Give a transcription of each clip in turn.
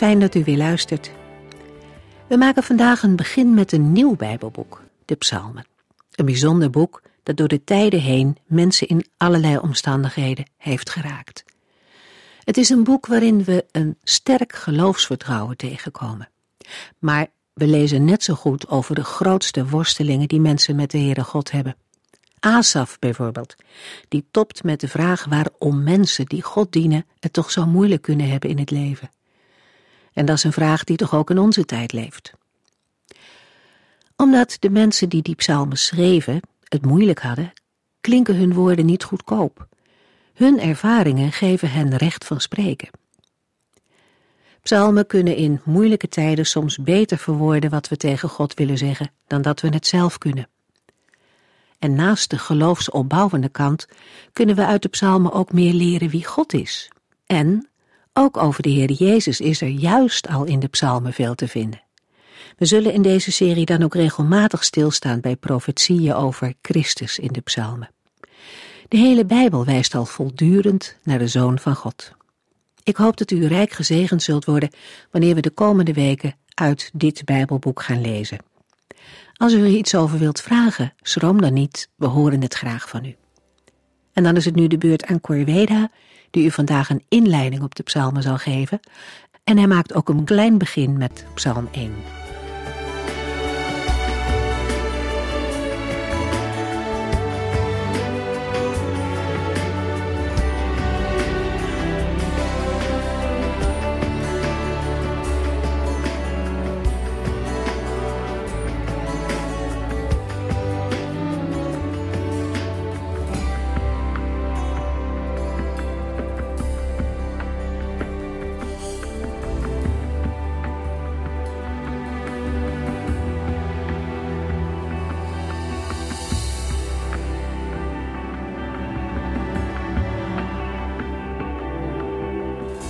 Fijn dat u weer luistert. We maken vandaag een begin met een nieuw Bijbelboek, de Psalmen. Een bijzonder boek dat door de tijden heen mensen in allerlei omstandigheden heeft geraakt. Het is een boek waarin we een sterk geloofsvertrouwen tegenkomen. Maar we lezen net zo goed over de grootste worstelingen die mensen met de Heere God hebben. Asaf bijvoorbeeld, die topt met de vraag waarom mensen die God dienen het toch zo moeilijk kunnen hebben in het leven. En dat is een vraag die toch ook in onze tijd leeft. Omdat de mensen die die psalmen schreven het moeilijk hadden, klinken hun woorden niet goedkoop. Hun ervaringen geven hen recht van spreken. Psalmen kunnen in moeilijke tijden soms beter verwoorden wat we tegen God willen zeggen dan dat we het zelf kunnen. En naast de geloofsopbouwende kant kunnen we uit de psalmen ook meer leren wie God is en ook over de Heer Jezus is er juist al in de psalmen veel te vinden. We zullen in deze serie dan ook regelmatig stilstaan bij profetieën over Christus in de psalmen. De hele Bijbel wijst al voortdurend naar de Zoon van God. Ik hoop dat u rijk gezegend zult worden wanneer we de komende weken uit dit Bijbelboek gaan lezen. Als u er iets over wilt vragen, schroom dan niet, we horen het graag van u. En dan is het nu de beurt aan Corveda die u vandaag een inleiding op de psalmen zal geven. En hij maakt ook een klein begin met psalm 1.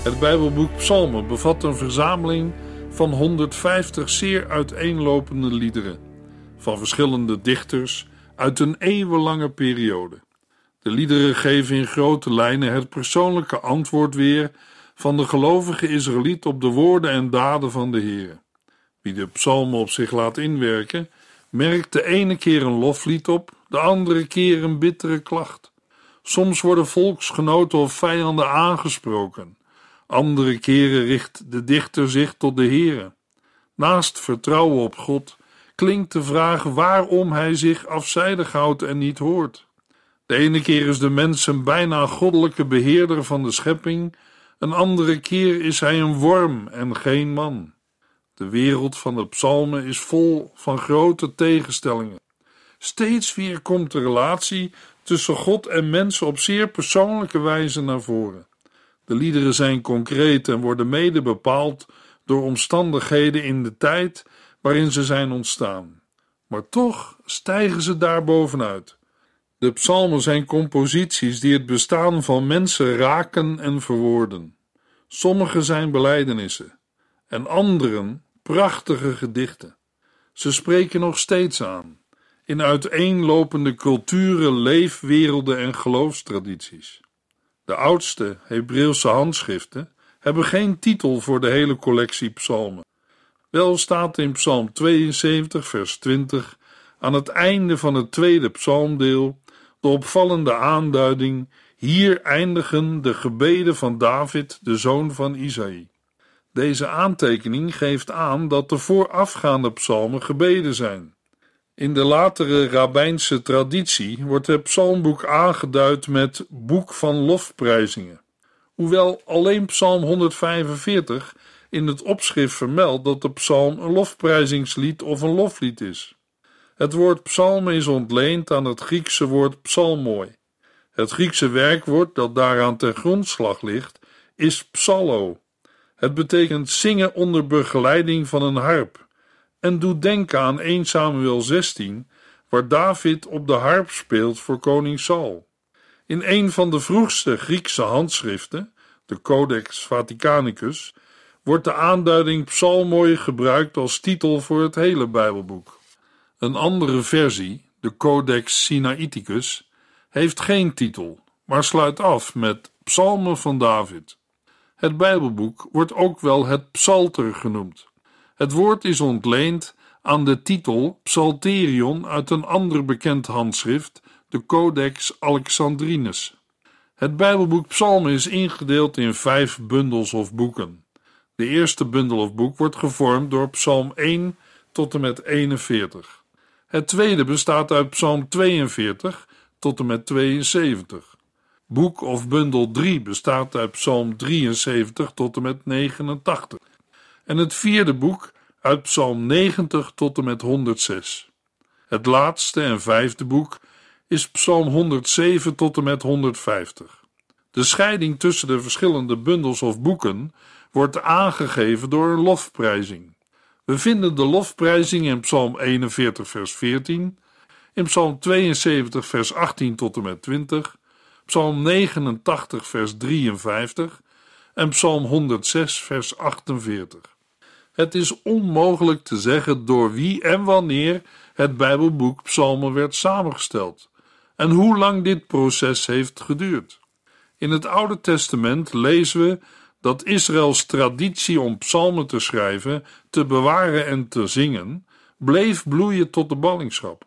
Het Bijbelboek Psalmen bevat een verzameling van 150 zeer uiteenlopende liederen van verschillende dichters uit een eeuwenlange periode. De liederen geven in grote lijnen het persoonlijke antwoord weer van de gelovige Israëliet op de woorden en daden van de Heer. Wie de psalmen op zich laat inwerken, merkt de ene keer een loflied op, de andere keer een bittere klacht. Soms worden volksgenoten of vijanden aangesproken. Andere keren richt de dichter zich tot de Heere. Naast vertrouwen op God klinkt de vraag waarom hij zich afzijdig houdt en niet hoort. De ene keer is de mens een bijna goddelijke beheerder van de schepping, een andere keer is hij een worm en geen man. De wereld van de psalmen is vol van grote tegenstellingen. Steeds weer komt de relatie tussen God en mensen op zeer persoonlijke wijze naar voren. De liederen zijn concreet en worden mede bepaald door omstandigheden in de tijd waarin ze zijn ontstaan. Maar toch stijgen ze daar bovenuit. De psalmen zijn composities die het bestaan van mensen raken en verwoorden. Sommige zijn belijdenissen en anderen prachtige gedichten. Ze spreken nog steeds aan in uiteenlopende culturen, leefwerelden en geloofstradities. De oudste Hebreeuwse handschriften hebben geen titel voor de hele collectie psalmen. Wel staat in Psalm 72, vers 20, aan het einde van het tweede psalmdeel, de opvallende aanduiding: Hier eindigen de gebeden van David, de zoon van Isaïe. Deze aantekening geeft aan dat de voorafgaande psalmen gebeden zijn. In de latere rabbijnse traditie wordt het psalmboek aangeduid met boek van lofprijzingen. Hoewel alleen psalm 145 in het opschrift vermeldt dat de psalm een lofprijzingslied of een loflied is. Het woord psalmen is ontleend aan het Griekse woord psalmoi. Het Griekse werkwoord dat daaraan ten grondslag ligt is psallo. Het betekent zingen onder begeleiding van een harp en doet denken aan 1 Samuel 16, waar David op de harp speelt voor koning Saul. In een van de vroegste Griekse handschriften, de Codex Vaticanicus, wordt de aanduiding psalmooi gebruikt als titel voor het hele Bijbelboek. Een andere versie, de Codex Sinaiticus, heeft geen titel, maar sluit af met Psalmen van David. Het Bijbelboek wordt ook wel het Psalter genoemd. Het woord is ontleend aan de titel Psalterion uit een ander bekend handschrift, de Codex Alexandrinus. Het Bijbelboek Psalmen is ingedeeld in vijf bundels of boeken. De eerste bundel of boek wordt gevormd door Psalm 1 tot en met 41. Het tweede bestaat uit Psalm 42 tot en met 72. Boek of bundel 3 bestaat uit Psalm 73 tot en met 89. En het vierde boek uit Psalm 90 tot en met 106. Het laatste en vijfde boek is Psalm 107 tot en met 150. De scheiding tussen de verschillende bundels of boeken wordt aangegeven door een lofprijzing. We vinden de lofprijzing in Psalm 41, vers 14, in Psalm 72, vers 18 tot en met 20, Psalm 89, vers 53 en Psalm 106, vers 48. Het is onmogelijk te zeggen door wie en wanneer het Bijbelboek Psalmen werd samengesteld en hoe lang dit proces heeft geduurd. In het Oude Testament lezen we dat Israëls traditie om psalmen te schrijven, te bewaren en te zingen, bleef bloeien tot de ballingschap.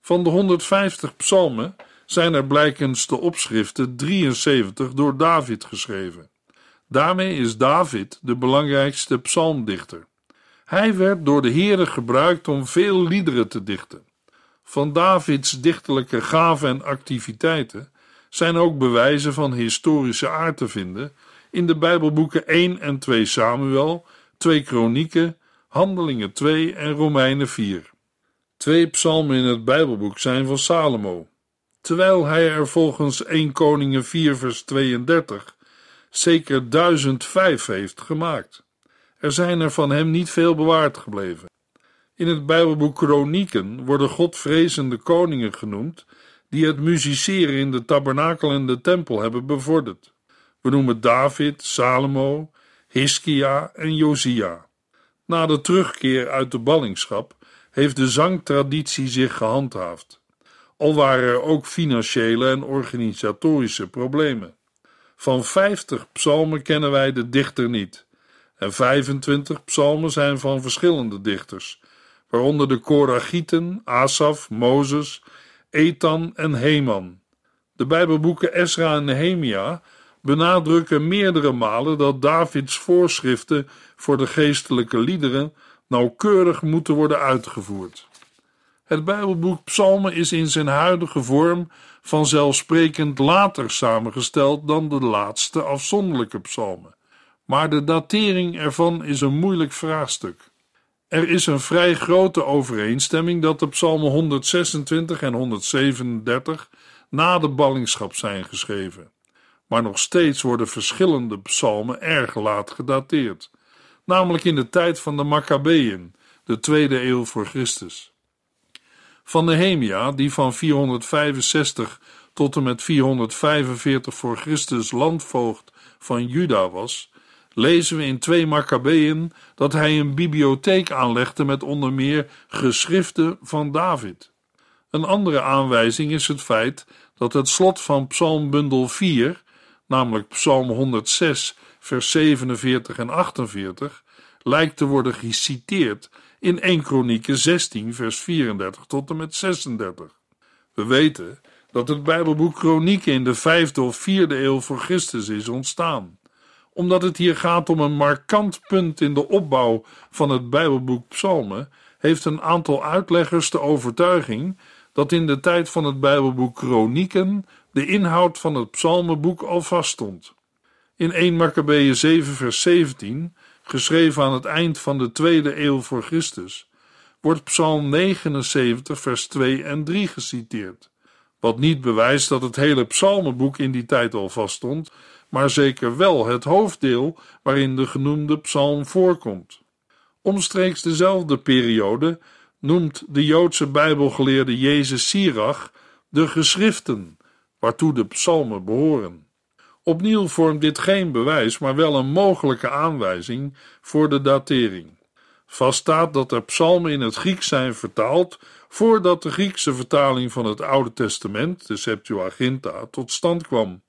Van de 150 psalmen zijn er blijkens de opschriften 73 door David geschreven. Daarmee is David de belangrijkste psalmdichter. Hij werd door de Heere gebruikt om veel liederen te dichten. Van Davids dichterlijke gaven en activiteiten zijn ook bewijzen van historische aard te vinden in de Bijbelboeken 1 en 2 Samuel, 2 Kronieken, Handelingen 2 en Romeinen 4. Twee psalmen in het Bijbelboek zijn van Salomo, terwijl hij er volgens 1 Koningen 4 vers 32 zeker 1005 heeft gemaakt. Er zijn er van hem niet veel bewaard gebleven. In het Bijbelboek Kronieken worden godvrezende koningen genoemd die het musiceren in de tabernakel en de tempel hebben bevorderd. We noemen David, Salomo, Hiskia en Josia. Na de terugkeer uit de ballingschap heeft de zangtraditie zich gehandhaafd, al waren er ook financiële en organisatorische problemen. Van 50 psalmen kennen wij de dichter niet, en 25 psalmen zijn van verschillende dichters, waaronder de Koragieten, Asaf, Mozes, Ethan en Heman. De Bijbelboeken Esra en Nehemia benadrukken meerdere malen dat Davids voorschriften voor de geestelijke liederen nauwkeurig moeten worden uitgevoerd. Het Bijbelboek Psalmen is in zijn huidige vorm vanzelfsprekend later samengesteld dan de laatste afzonderlijke psalmen, maar de datering ervan is een moeilijk vraagstuk. Er is een vrij grote overeenstemming dat de psalmen 126 en 137 na de ballingschap zijn geschreven maar nog steeds worden verschillende psalmen erg laat gedateerd, namelijk in de tijd van de Maccabeeën, de tweede eeuw voor Christus. Van Nehemia, die van 465 tot en met 445 voor Christus landvoogd van Juda was, lezen we in twee Maccabeeën dat hij een bibliotheek aanlegde met onder meer geschriften van David. Een andere aanwijzing is het feit dat het slot van Psalmbundel 4 namelijk Psalm 106, vers 47 en 48, lijkt te worden geciteerd in 1 Kronieken 16, vers 34 tot en met 36. We weten dat het Bijbelboek Kronieken in de vijfde of vierde eeuw voor Christus is ontstaan, omdat het hier gaat om een markant punt in de opbouw van het Bijbelboek Psalmen, heeft een aantal uitleggers de overtuiging dat in de tijd van het Bijbelboek Kronieken de inhoud van het psalmenboek al vaststond. In 1 Maccabeeën 7 vers 17, geschreven aan het eind van de tweede eeuw voor Christus, wordt psalm 79 vers 2 en 3 geciteerd, wat niet bewijst dat het hele psalmenboek in die tijd al vaststond, maar zeker wel het hoofddeel waarin de genoemde psalm voorkomt. Omstreeks dezelfde periode noemt de Joodse Bijbelgeleerde Jezus Sirach de geschriften, waartoe de psalmen behoren. Opnieuw vormt dit geen bewijs, maar wel een mogelijke aanwijzing voor de datering. Vaststaat dat er psalmen in het Grieks zijn vertaald voordat de Griekse vertaling van het Oude Testament, de Septuaginta, tot stand kwam,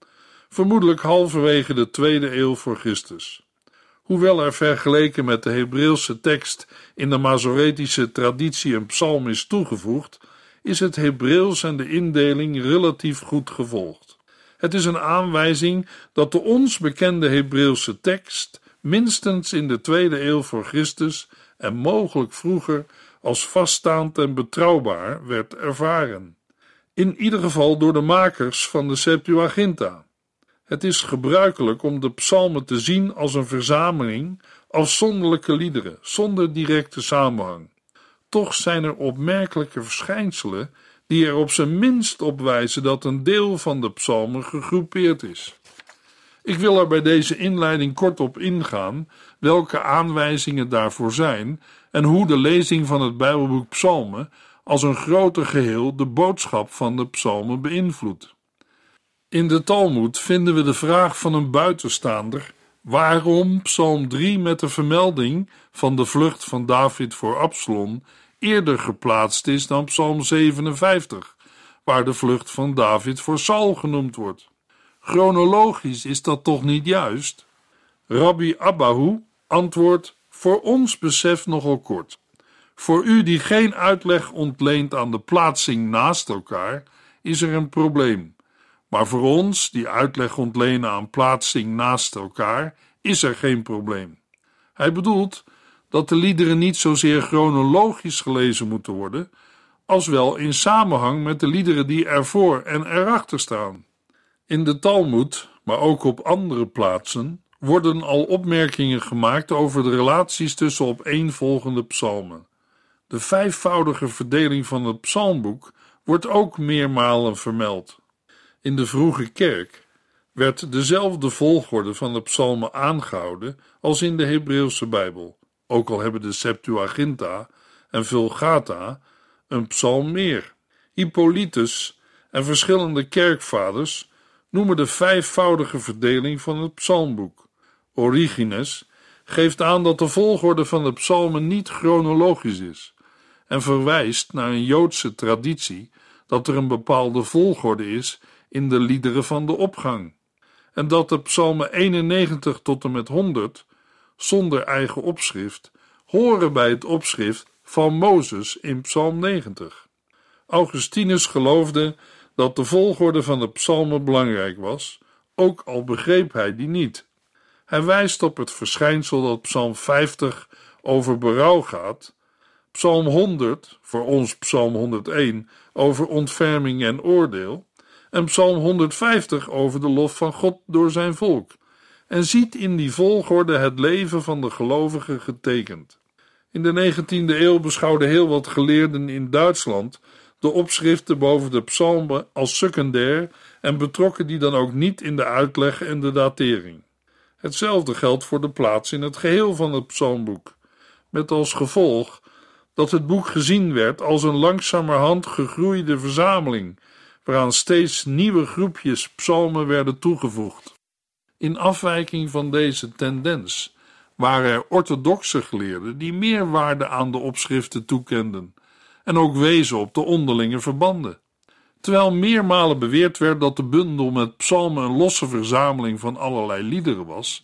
vermoedelijk halverwege de tweede eeuw voor Christus. Hoewel er vergeleken met de Hebreeuwse tekst in de Masoretische traditie een psalm is toegevoegd, is het Hebreeuws en de indeling relatief goed gevolgd. Het is een aanwijzing dat de ons bekende Hebreeuwse tekst minstens in de tweede eeuw voor Christus en mogelijk vroeger als vaststaand en betrouwbaar werd ervaren. In ieder geval door de makers van de Septuaginta. Het is gebruikelijk om de psalmen te zien als een verzameling afzonderlijke liederen, zonder directe samenhang. Toch zijn er opmerkelijke verschijnselen die er op zijn minst op wijzen dat een deel van de psalmen gegroepeerd is. Ik wil er bij deze inleiding kort op ingaan welke aanwijzingen daarvoor zijn en hoe de lezing van het Bijbelboek Psalmen als een groter geheel de boodschap van de psalmen beïnvloedt. In de Talmud vinden we de vraag van een buitenstaander waarom Psalm 3 met de vermelding van de vlucht van David voor Absalom eerder geplaatst is dan Psalm 57, waar de vlucht van David voor Saul genoemd wordt. Chronologisch is dat toch niet juist? Rabbi Abahu antwoordt: Voor ons besef nogal kort. Voor u die geen uitleg ontleent aan de plaatsing naast elkaar, is er een probleem. Maar voor ons, die uitleg ontlenen aan plaatsing naast elkaar, is er geen probleem. Hij bedoelt dat de liederen niet zozeer chronologisch gelezen moeten worden, als wel in samenhang met de liederen die ervoor en erachter staan. In de Talmud, maar ook op andere plaatsen, worden al opmerkingen gemaakt over de relaties tussen opeenvolgende psalmen. De vijfvoudige verdeling van het psalmboek wordt ook meermalen vermeld. In de vroege kerk werd dezelfde volgorde van de psalmen aangehouden als in de Hebreeuwse Bijbel, ook al hebben de Septuaginta en Vulgata een psalm meer. Hippolytus en verschillende kerkvaders noemen de vijfvoudige verdeling van het psalmboek. Origenes geeft aan dat de volgorde van de psalmen niet chronologisch is en verwijst naar een Joodse traditie dat er een bepaalde volgorde is in de liederen van de opgang, en dat de psalmen 91 tot en met 100, zonder eigen opschrift, horen bij het opschrift van Mozes in psalm 90. Augustinus geloofde dat de volgorde van de psalmen belangrijk was, ook al begreep hij die niet. Hij wijst op het verschijnsel dat psalm 50 over berouw gaat, psalm 100, voor ons psalm 101, over ontferming en oordeel, en Psalm 150 over de lof van God door zijn volk, en ziet in die volgorde het leven van de gelovigen getekend. In de 19e eeuw beschouwden heel wat geleerden in Duitsland de opschriften boven de psalmen als secundair en betrokken die dan ook niet in de uitleg en de datering. Hetzelfde geldt voor de plaats in het geheel van het psalmboek, met als gevolg dat het boek gezien werd als een langzamerhand gegroeide verzameling waaraan steeds nieuwe groepjes psalmen werden toegevoegd. In afwijking van deze tendens waren er orthodoxe geleerden die meer waarde aan de opschriften toekenden en ook wezen op de onderlinge verbanden. Terwijl meermalen beweerd werd dat de bundel met psalmen een losse verzameling van allerlei liederen was,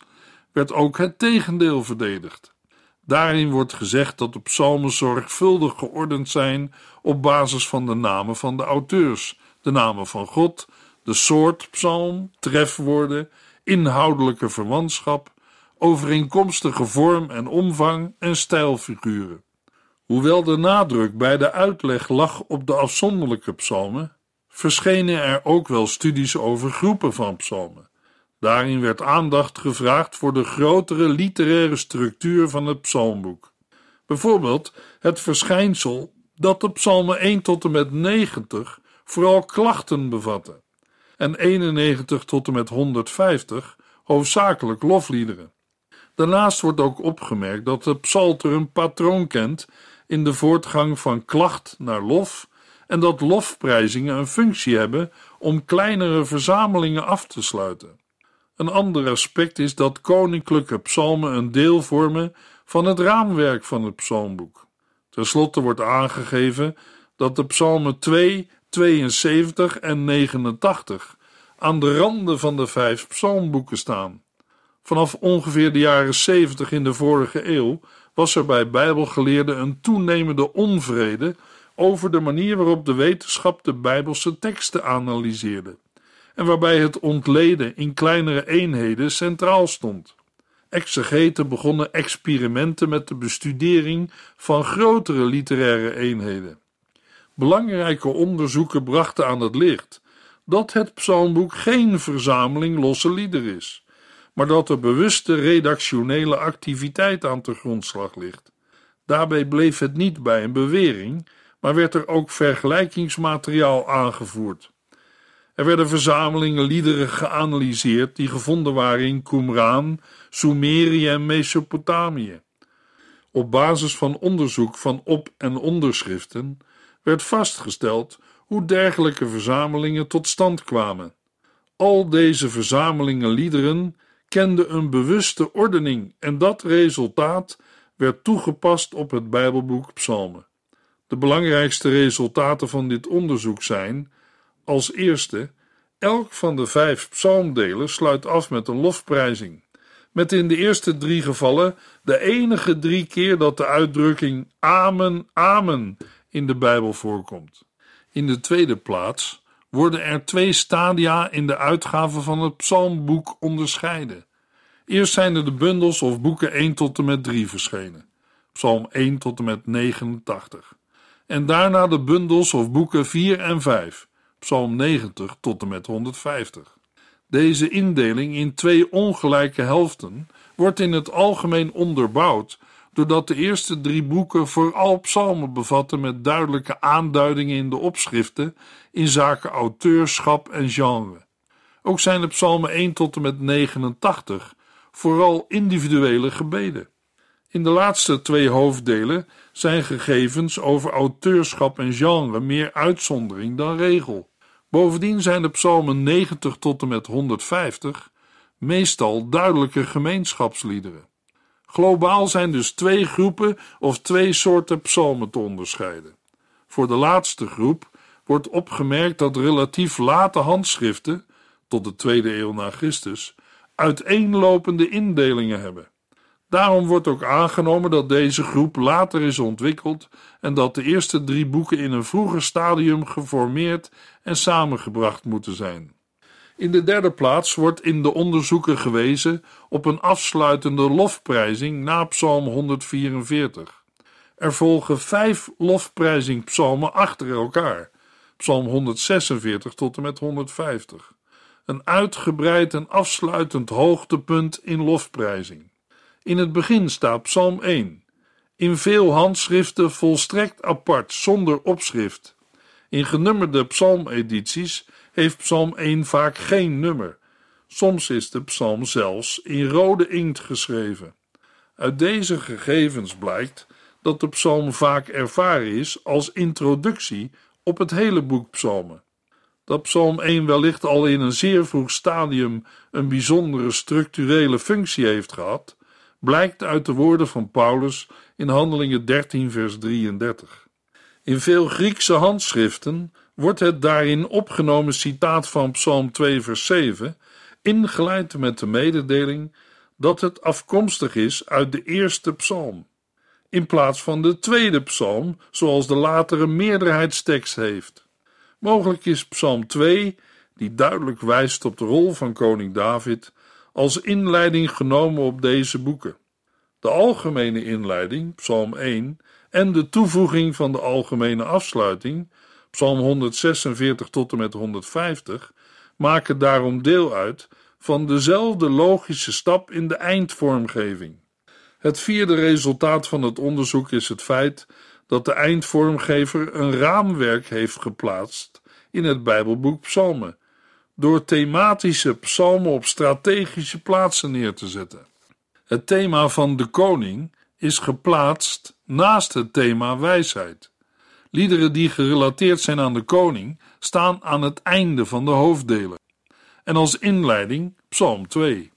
werd ook het tegendeel verdedigd. Daarin wordt gezegd dat de psalmen zorgvuldig geordend zijn op basis van de namen van de auteurs de namen van God, de soort psalm, trefwoorden, inhoudelijke verwantschap, overeenkomstige vorm en omvang en stijlfiguren. Hoewel de nadruk bij de uitleg lag op de afzonderlijke psalmen, verschenen er ook wel studies over groepen van psalmen. Daarin werd aandacht gevraagd voor de grotere literaire structuur van het psalmboek. Bijvoorbeeld het verschijnsel dat de psalmen 1 tot en met 90 vooral klachten bevatten, en 91 tot en met 150 hoofdzakelijk lofliederen. Daarnaast wordt ook opgemerkt dat de psalter een patroon kent in de voortgang van klacht naar lof en dat lofprijzingen een functie hebben om kleinere verzamelingen af te sluiten. Een ander aspect is dat koninklijke psalmen een deel vormen van het raamwerk van het psalmboek. Ten slotte wordt aangegeven dat de psalmen 2, 72 en 89 aan de randen van de vijf psalmboeken staan. Vanaf ongeveer de jaren 70 in de vorige eeuw was er bij Bijbelgeleerden een toenemende onvrede over de manier waarop de wetenschap de Bijbelse teksten analyseerde en waarbij het ontleden in kleinere eenheden centraal stond. Exegeten begonnen experimenten met de bestudering van grotere literaire eenheden. Belangrijke onderzoeken brachten aan het licht dat het psalmboek geen verzameling losse liederen is, maar dat er bewuste redactionele activiteit aan te grondslag ligt. Daarbij bleef het niet bij een bewering, maar werd er ook vergelijkingsmateriaal aangevoerd. Er werden verzamelingen liederen geanalyseerd die gevonden waren in Qumran, Sumerië en Mesopotamië. Op basis van onderzoek van op- en onderschriften werd vastgesteld hoe dergelijke verzamelingen tot stand kwamen. Al deze verzamelingen liederen kenden een bewuste ordening en dat resultaat werd toegepast op het Bijbelboek Psalmen. De belangrijkste resultaten van dit onderzoek zijn als eerste, elk van de vijf psalmdelen sluit af met een lofprijzing. Met in de eerste drie gevallen de enige drie keer dat de uitdrukking Amen, Amen in de Bijbel voorkomt. In de tweede plaats worden er twee stadia in de uitgave van het psalmboek onderscheiden. Eerst zijn er de bundels of boeken 1 tot en met 3 verschenen, psalm 1 tot en met 89. En daarna de bundels of boeken 4 en 5, Psalm 90 tot en met 150. Deze indeling in twee ongelijke helften wordt in het algemeen onderbouwd doordat de eerste drie boeken vooral psalmen bevatten met duidelijke aanduidingen in de opschriften in zaken auteurschap en genre. Ook zijn de psalmen 1 tot en met 89 vooral individuele gebeden. In de laatste twee hoofddelen zijn gegevens over auteurschap en genre meer uitzondering dan regel. Bovendien zijn de psalmen 90 tot en met 150 meestal duidelijke gemeenschapsliederen. Globaal zijn dus twee groepen of twee soorten psalmen te onderscheiden. Voor de laatste groep wordt opgemerkt dat relatief late handschriften, tot de tweede eeuw na Christus, uiteenlopende indelingen hebben. Daarom wordt ook aangenomen dat deze groep later is ontwikkeld en dat de eerste drie boeken in een vroeger stadium geformeerd en samengebracht moeten zijn. In de derde plaats wordt in de onderzoeken gewezen op een afsluitende lofprijzing na Psalm 144. Er volgen vijf lofprijzingpsalmen achter elkaar, Psalm 146 tot en met 150. Een uitgebreid en afsluitend hoogtepunt in lofprijzing. In het begin staat Psalm 1. In veel handschriften volstrekt apart, zonder opschrift. In genummerde psalmedities heeft Psalm 1 vaak geen nummer. Soms is de psalm zelfs in rode inkt geschreven. Uit deze gegevens blijkt dat de psalm vaak ervaren is als introductie op het hele boek psalmen. Dat psalm 1 wellicht al in een zeer vroeg stadium een bijzondere structurele functie heeft gehad, blijkt uit de woorden van Paulus in Handelingen 13, vers 33. In veel Griekse handschriften wordt het daarin opgenomen citaat van Psalm 2, vers 7 ingeleid met de mededeling dat het afkomstig is uit de eerste psalm, in plaats van de tweede psalm, zoals de latere meerderheidstekst heeft. Mogelijk is Psalm 2, die duidelijk wijst op de rol van koning David, als inleiding genomen op deze boeken. De algemene inleiding, Psalm 1, en de toevoeging van de algemene afsluiting, Psalm 146 tot en met 150, maken daarom deel uit van dezelfde logische stap in de eindvormgeving. Het vierde resultaat van het onderzoek is het feit dat de eindvormgever een raamwerk heeft geplaatst in het Bijbelboek Psalmen, door thematische psalmen op strategische plaatsen neer te zetten. Het thema van de koning is geplaatst naast het thema wijsheid. Liederen die gerelateerd zijn aan de koning staan aan het einde van de hoofddelen. En als inleiding Psalm 2.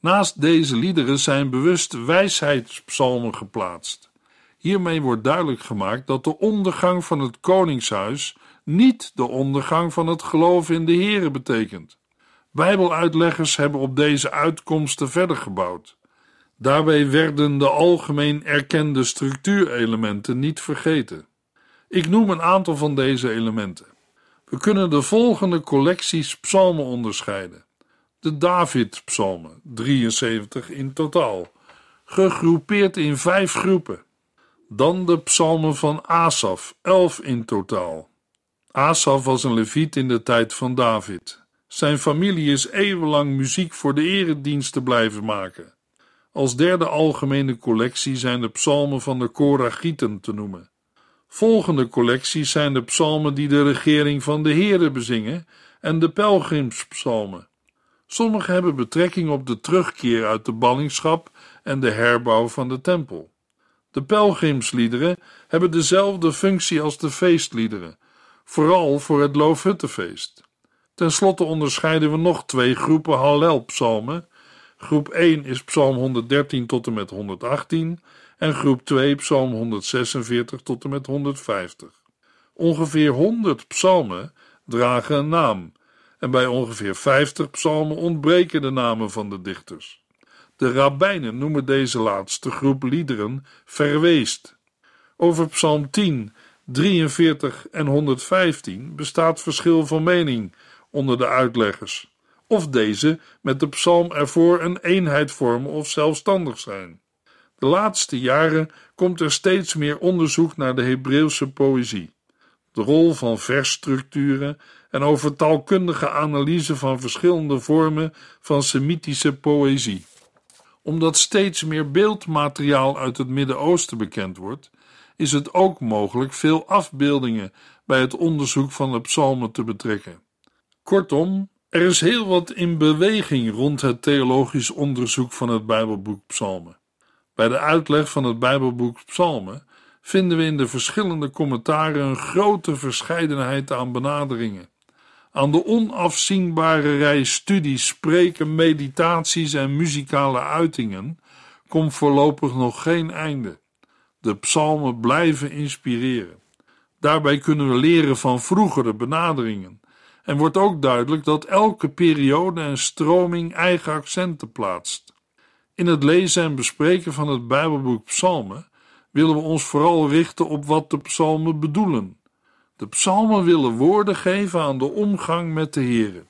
Naast deze liederen zijn bewust wijsheidspsalmen geplaatst. Hiermee wordt duidelijk gemaakt dat de ondergang van het koningshuis niet de ondergang van het geloof in de Here betekent. Bijbeluitleggers hebben op deze uitkomsten verder gebouwd. Daarbij werden de algemeen erkende structuurelementen niet vergeten. Ik noem een aantal van deze elementen. We kunnen de volgende collecties psalmen onderscheiden. De David-psalmen, 73 in totaal, gegroepeerd in vijf groepen. Dan de psalmen van Asaf, 11 in totaal. Asaf was een leviet in de tijd van David. Zijn familie is eeuwenlang muziek voor de erediensten blijven maken. Als derde algemene collectie zijn de psalmen van de Koragieten te noemen. Volgende collecties zijn de psalmen die de regering van de Heere bezingen en de pelgrimspsalmen. Sommige hebben betrekking op de terugkeer uit de ballingschap en de herbouw van de tempel. De pelgrimsliederen hebben dezelfde functie als de feestliederen, vooral voor het Loofhuttenfeest. Ten slotte onderscheiden we nog twee groepen Hallelpsalmen. Groep 1 is Psalm 113 tot en met 118 en groep 2 Psalm 146 tot en met 150. Ongeveer 100 psalmen dragen een naam en bij ongeveer 50 psalmen ontbreken de namen van de dichters. De rabbijnen noemen deze laatste groep liederen verweest. Over Psalm 10, 43 en 115 bestaat verschil van mening onder de uitleggers, of deze met de psalm ervoor een eenheid vormen of zelfstandig zijn. De laatste jaren komt er steeds meer onderzoek naar de Hebreeuwse poëzie, de rol van versstructuren en over taalkundige analyse van verschillende vormen van Semitische poëzie. Omdat steeds meer beeldmateriaal uit het Midden-Oosten bekend wordt, is het ook mogelijk veel afbeeldingen bij het onderzoek van de psalmen te betrekken. Kortom, er is heel wat in beweging rond het theologisch onderzoek van het Bijbelboek Psalmen. Bij de uitleg van het Bijbelboek Psalmen vinden we in de verschillende commentaren een grote verscheidenheid aan benaderingen. Aan de onafzienbare rij studies, spreken, meditaties en muzikale uitingen komt voorlopig nog geen einde. De psalmen blijven inspireren. Daarbij kunnen we leren van vroegere benaderingen en wordt ook duidelijk dat elke periode en stroming eigen accenten plaatst. In het lezen en bespreken van het Bijbelboek Psalmen willen we ons vooral richten op wat de psalmen bedoelen. De psalmen willen woorden geven aan de omgang met de Here.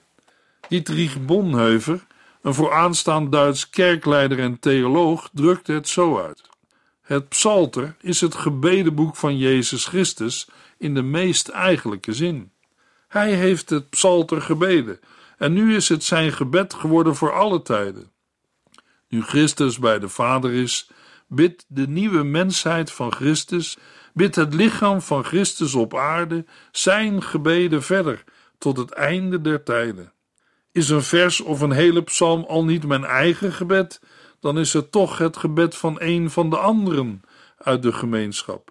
Dietrich Bonhoeffer, een vooraanstaand Duits kerkleider en theoloog, drukte het zo uit. Het psalter is het gebedenboek van Jezus Christus in de meest eigenlijke zin. Hij heeft het psalter gebeden en nu is het zijn gebed geworden voor alle tijden. Nu Christus bij de Vader is, bidt de nieuwe mensheid van Christus, bidt het lichaam van Christus op aarde zijn gebeden verder tot het einde der tijden. Is een vers of een hele psalm al niet mijn eigen gebed, dan is het toch het gebed van een van de anderen uit de gemeenschap.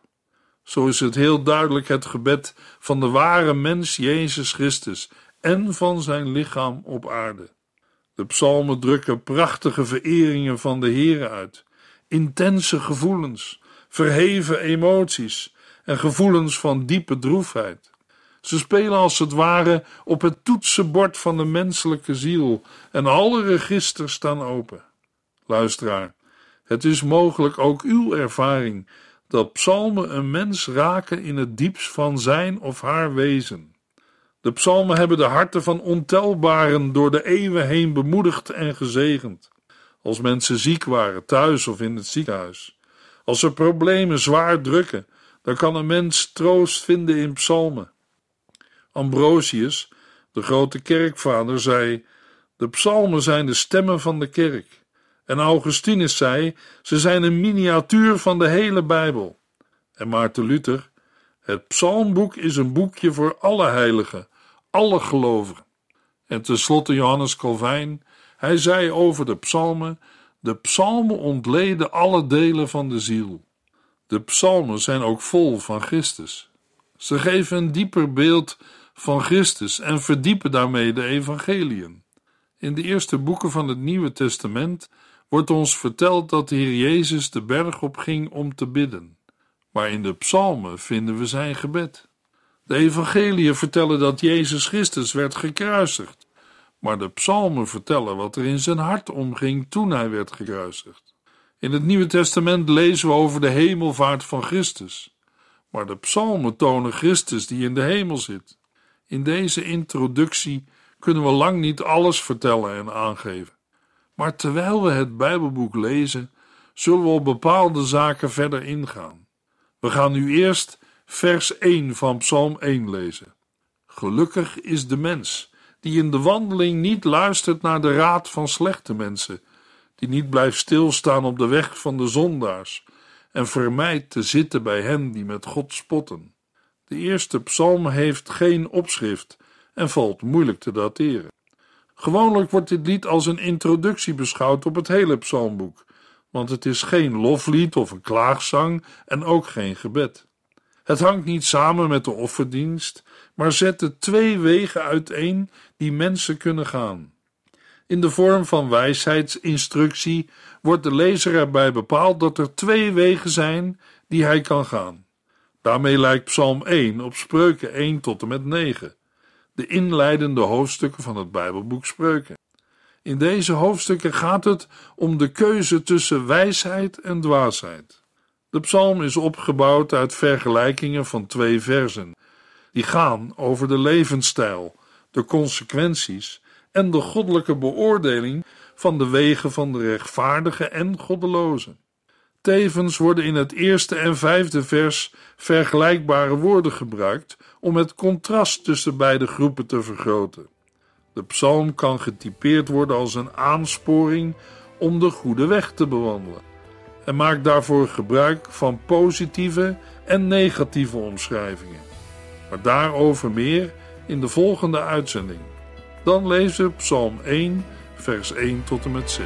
Zo is het heel duidelijk het gebed van de ware mens Jezus Christus en van zijn lichaam op aarde. De psalmen drukken prachtige vereringen van de Heere uit, intense gevoelens, verheven emoties en gevoelens van diepe droefheid. Ze spelen als het ware op het toetsenbord van de menselijke ziel en alle registers staan open. Luisteraar, het is mogelijk ook uw ervaring dat psalmen een mens raken in het diepst van zijn of haar wezen. De psalmen hebben de harten van ontelbaren door de eeuwen heen bemoedigd en gezegend. Als mensen ziek waren, thuis of in het ziekenhuis. Als er problemen zwaar drukken, dan kan een mens troost vinden in psalmen. Ambrosius, de grote kerkvader, zei: De psalmen zijn de stemmen van de kerk. En Augustinus zei: Ze zijn een miniatuur van de hele Bijbel. En Maarten Luther: Het psalmboek is een boekje voor alle heiligen alle gelovigen. En tenslotte Johannes Calvijn, hij zei over de psalmen: De psalmen ontleden alle delen van de ziel. De psalmen zijn ook vol van Christus. Ze geven een dieper beeld van Christus en verdiepen daarmee de evangeliën. In de eerste boeken van het Nieuwe Testament wordt ons verteld dat de Heer Jezus de berg op ging om te bidden. Maar in de psalmen vinden we zijn gebed. De evangeliën vertellen dat Jezus Christus werd gekruisigd, maar de psalmen vertellen wat er in zijn hart omging toen hij werd gekruisigd. In het Nieuwe Testament lezen we over de hemelvaart van Christus, maar de psalmen tonen Christus die in de hemel zit. In deze introductie kunnen we lang niet alles vertellen en aangeven. Maar terwijl we het Bijbelboek lezen, zullen we op bepaalde zaken verder ingaan. We gaan nu eerst vers 1 van Psalm 1 lezen. Gelukkig is de mens die in de wandeling niet luistert naar de raad van slechte mensen, die niet blijft stilstaan op de weg van de zondaars en vermijdt te zitten bij hen die met God spotten. De eerste psalm heeft geen opschrift en valt moeilijk te dateren. Gewoonlijk wordt dit lied als een introductie beschouwd op het hele psalmboek, want het is geen loflied of een klaagzang en ook geen gebed. Het hangt niet samen met de offerdienst, maar zet de twee wegen uiteen die mensen kunnen gaan. In de vorm van wijsheidsinstructie wordt de lezer erbij bepaald dat er twee wegen zijn die hij kan gaan. Daarmee lijkt Psalm 1 op Spreuken 1 tot en met 9, de inleidende hoofdstukken van het Bijbelboek Spreuken. In deze hoofdstukken gaat het om de keuze tussen wijsheid en dwaasheid. De psalm is opgebouwd uit vergelijkingen van twee versen, die gaan over de levensstijl, de consequenties en de goddelijke beoordeling van de wegen van de rechtvaardige en goddeloze. Tevens worden in het eerste en vijfde vers vergelijkbare woorden gebruikt om het contrast tussen beide groepen te vergroten. De psalm kan getypeerd worden als een aansporing om de goede weg te bewandelen en maakt daarvoor gebruik van positieve en negatieve omschrijvingen. Maar daarover meer in de volgende uitzending. Dan lezen we Psalm 1, vers 1 tot en met 6.